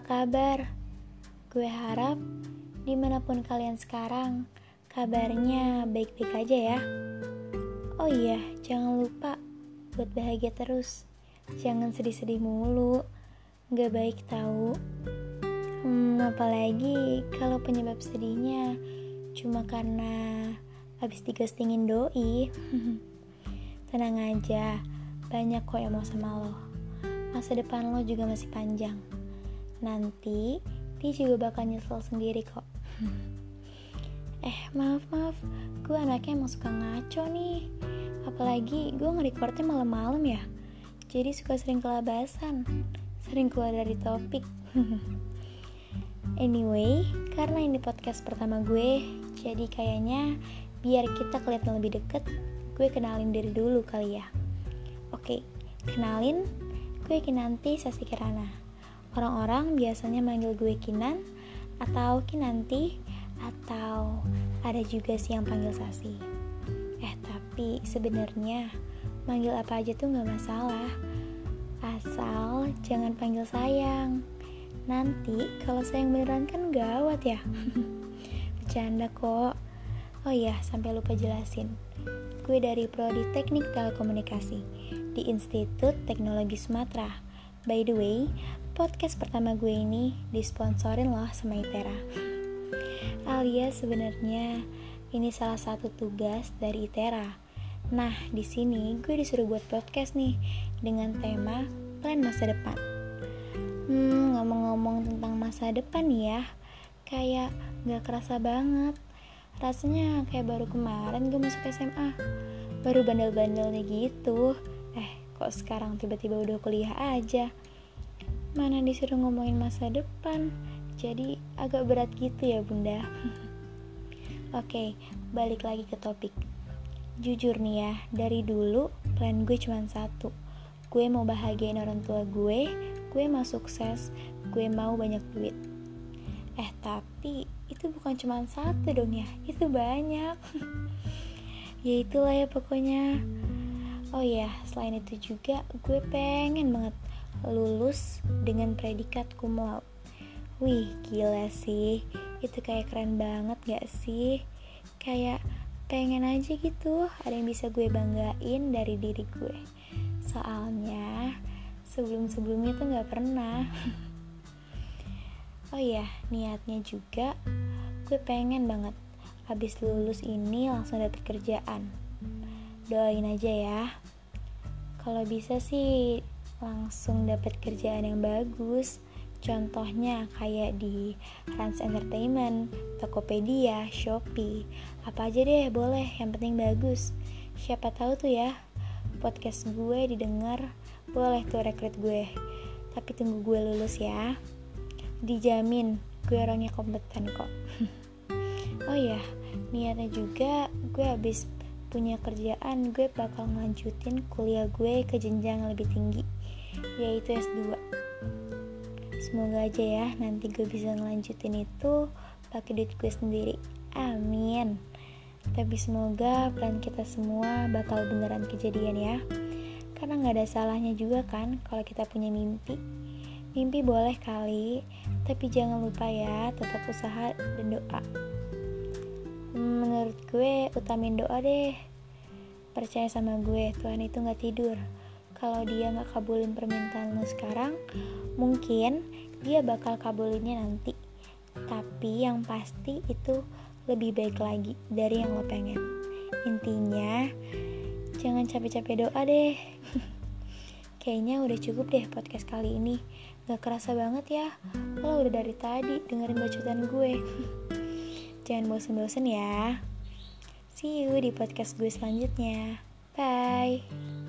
kabar? Gue harap di mana pun kalian sekarang, kabarnya baik-baik aja ya. Oh iya, jangan lupa buat bahagia terus. Jangan sedih-sedih mulu, gak baik tahu. Hmm, apalagi kalau penyebab sedihnya cuma karena habis digestingin doi. Tenang aja, banyak kok yang mau sama lo. Masa depan lo juga masih panjang. Nanti dia juga bakal nyesel sendiri kok. eh, maaf maaf, gue anaknya emang suka ngaco nih. Apalagi gue nge-recordnya malam-malam ya. Jadi suka sering kelabasan, sering keluar dari topik. anyway, karena ini podcast pertama gue, jadi kayaknya biar kita kelihatan lebih deket, gue kenalin dari dulu kali ya. Oke, kenalin gue Kinanti Sasi Kirana. Orang-orang biasanya manggil gue Kinan atau Kinanti atau ada juga sih yang panggil Sasi. Eh tapi sebenarnya manggil apa aja tuh nggak masalah. Asal jangan panggil sayang. Nanti kalau sayang beneran kan gawat ya. Bercanda kok. Oh iya, sampai lupa jelasin. Gue dari Prodi Teknik Telekomunikasi di Institut Teknologi Sumatera. By the way, podcast pertama gue ini disponsorin loh sama ITERA. Alias sebenarnya ini salah satu tugas dari ITERA. Nah, di sini gue disuruh buat podcast nih dengan tema plan masa depan. Hmm, ngomong-ngomong tentang masa depan ya, kayak gak kerasa banget. Rasanya kayak baru kemarin gue masuk SMA, baru bandel-bandelnya gitu kok sekarang tiba-tiba udah kuliah aja? Mana disuruh ngomongin masa depan? Jadi agak berat gitu ya bunda. Oke balik lagi ke topik. Jujur nih ya dari dulu plan gue cuma satu. Gue mau bahagiain orang tua gue gue mau sukses gue mau banyak duit. Eh tapi itu bukan cuma satu dong ya itu banyak. Ya itulah ya pokoknya Oh iya, selain itu juga gue pengen banget lulus dengan predikat cum laude. Wih, gila sih. Itu kayak keren banget gak sih? Kayak pengen aja gitu ada yang bisa gue banggain dari diri gue. Soalnya sebelum-sebelumnya tuh gak pernah. oh iya, niatnya juga gue pengen banget habis lulus ini langsung dapet kerjaan doain aja ya. Kalau bisa sih langsung dapat kerjaan yang bagus. Contohnya kayak di Rans Entertainment, Tokopedia, Shopee. Apa aja deh boleh. Yang penting bagus. Siapa tahu tuh ya podcast gue didengar boleh tuh rekrut gue. Tapi tunggu gue lulus ya. Dijamin gue orangnya kompeten kok. Oh ya niatnya juga gue habis punya kerjaan gue bakal ngelanjutin kuliah gue ke jenjang lebih tinggi yaitu S2 semoga aja ya nanti gue bisa ngelanjutin itu pakai duit gue sendiri. Amin. Tapi semoga plan kita semua bakal beneran kejadian ya. Karena nggak ada salahnya juga kan kalau kita punya mimpi. Mimpi boleh kali tapi jangan lupa ya tetap usaha dan doa menurut gue utamin doa deh. Percaya sama gue Tuhan itu gak tidur. Kalau dia gak kabulin permintaan lo sekarang mungkin dia bakal kabulinnya nanti. Tapi yang pasti itu lebih baik lagi dari yang lo pengen. Intinya jangan capek-capek doa deh. Kayaknya udah cukup deh podcast kali ini. Gak kerasa banget ya lo udah dari tadi dengerin bacotan gue Jangan bosen-bosen ya. See you di podcast gue selanjutnya. Bye.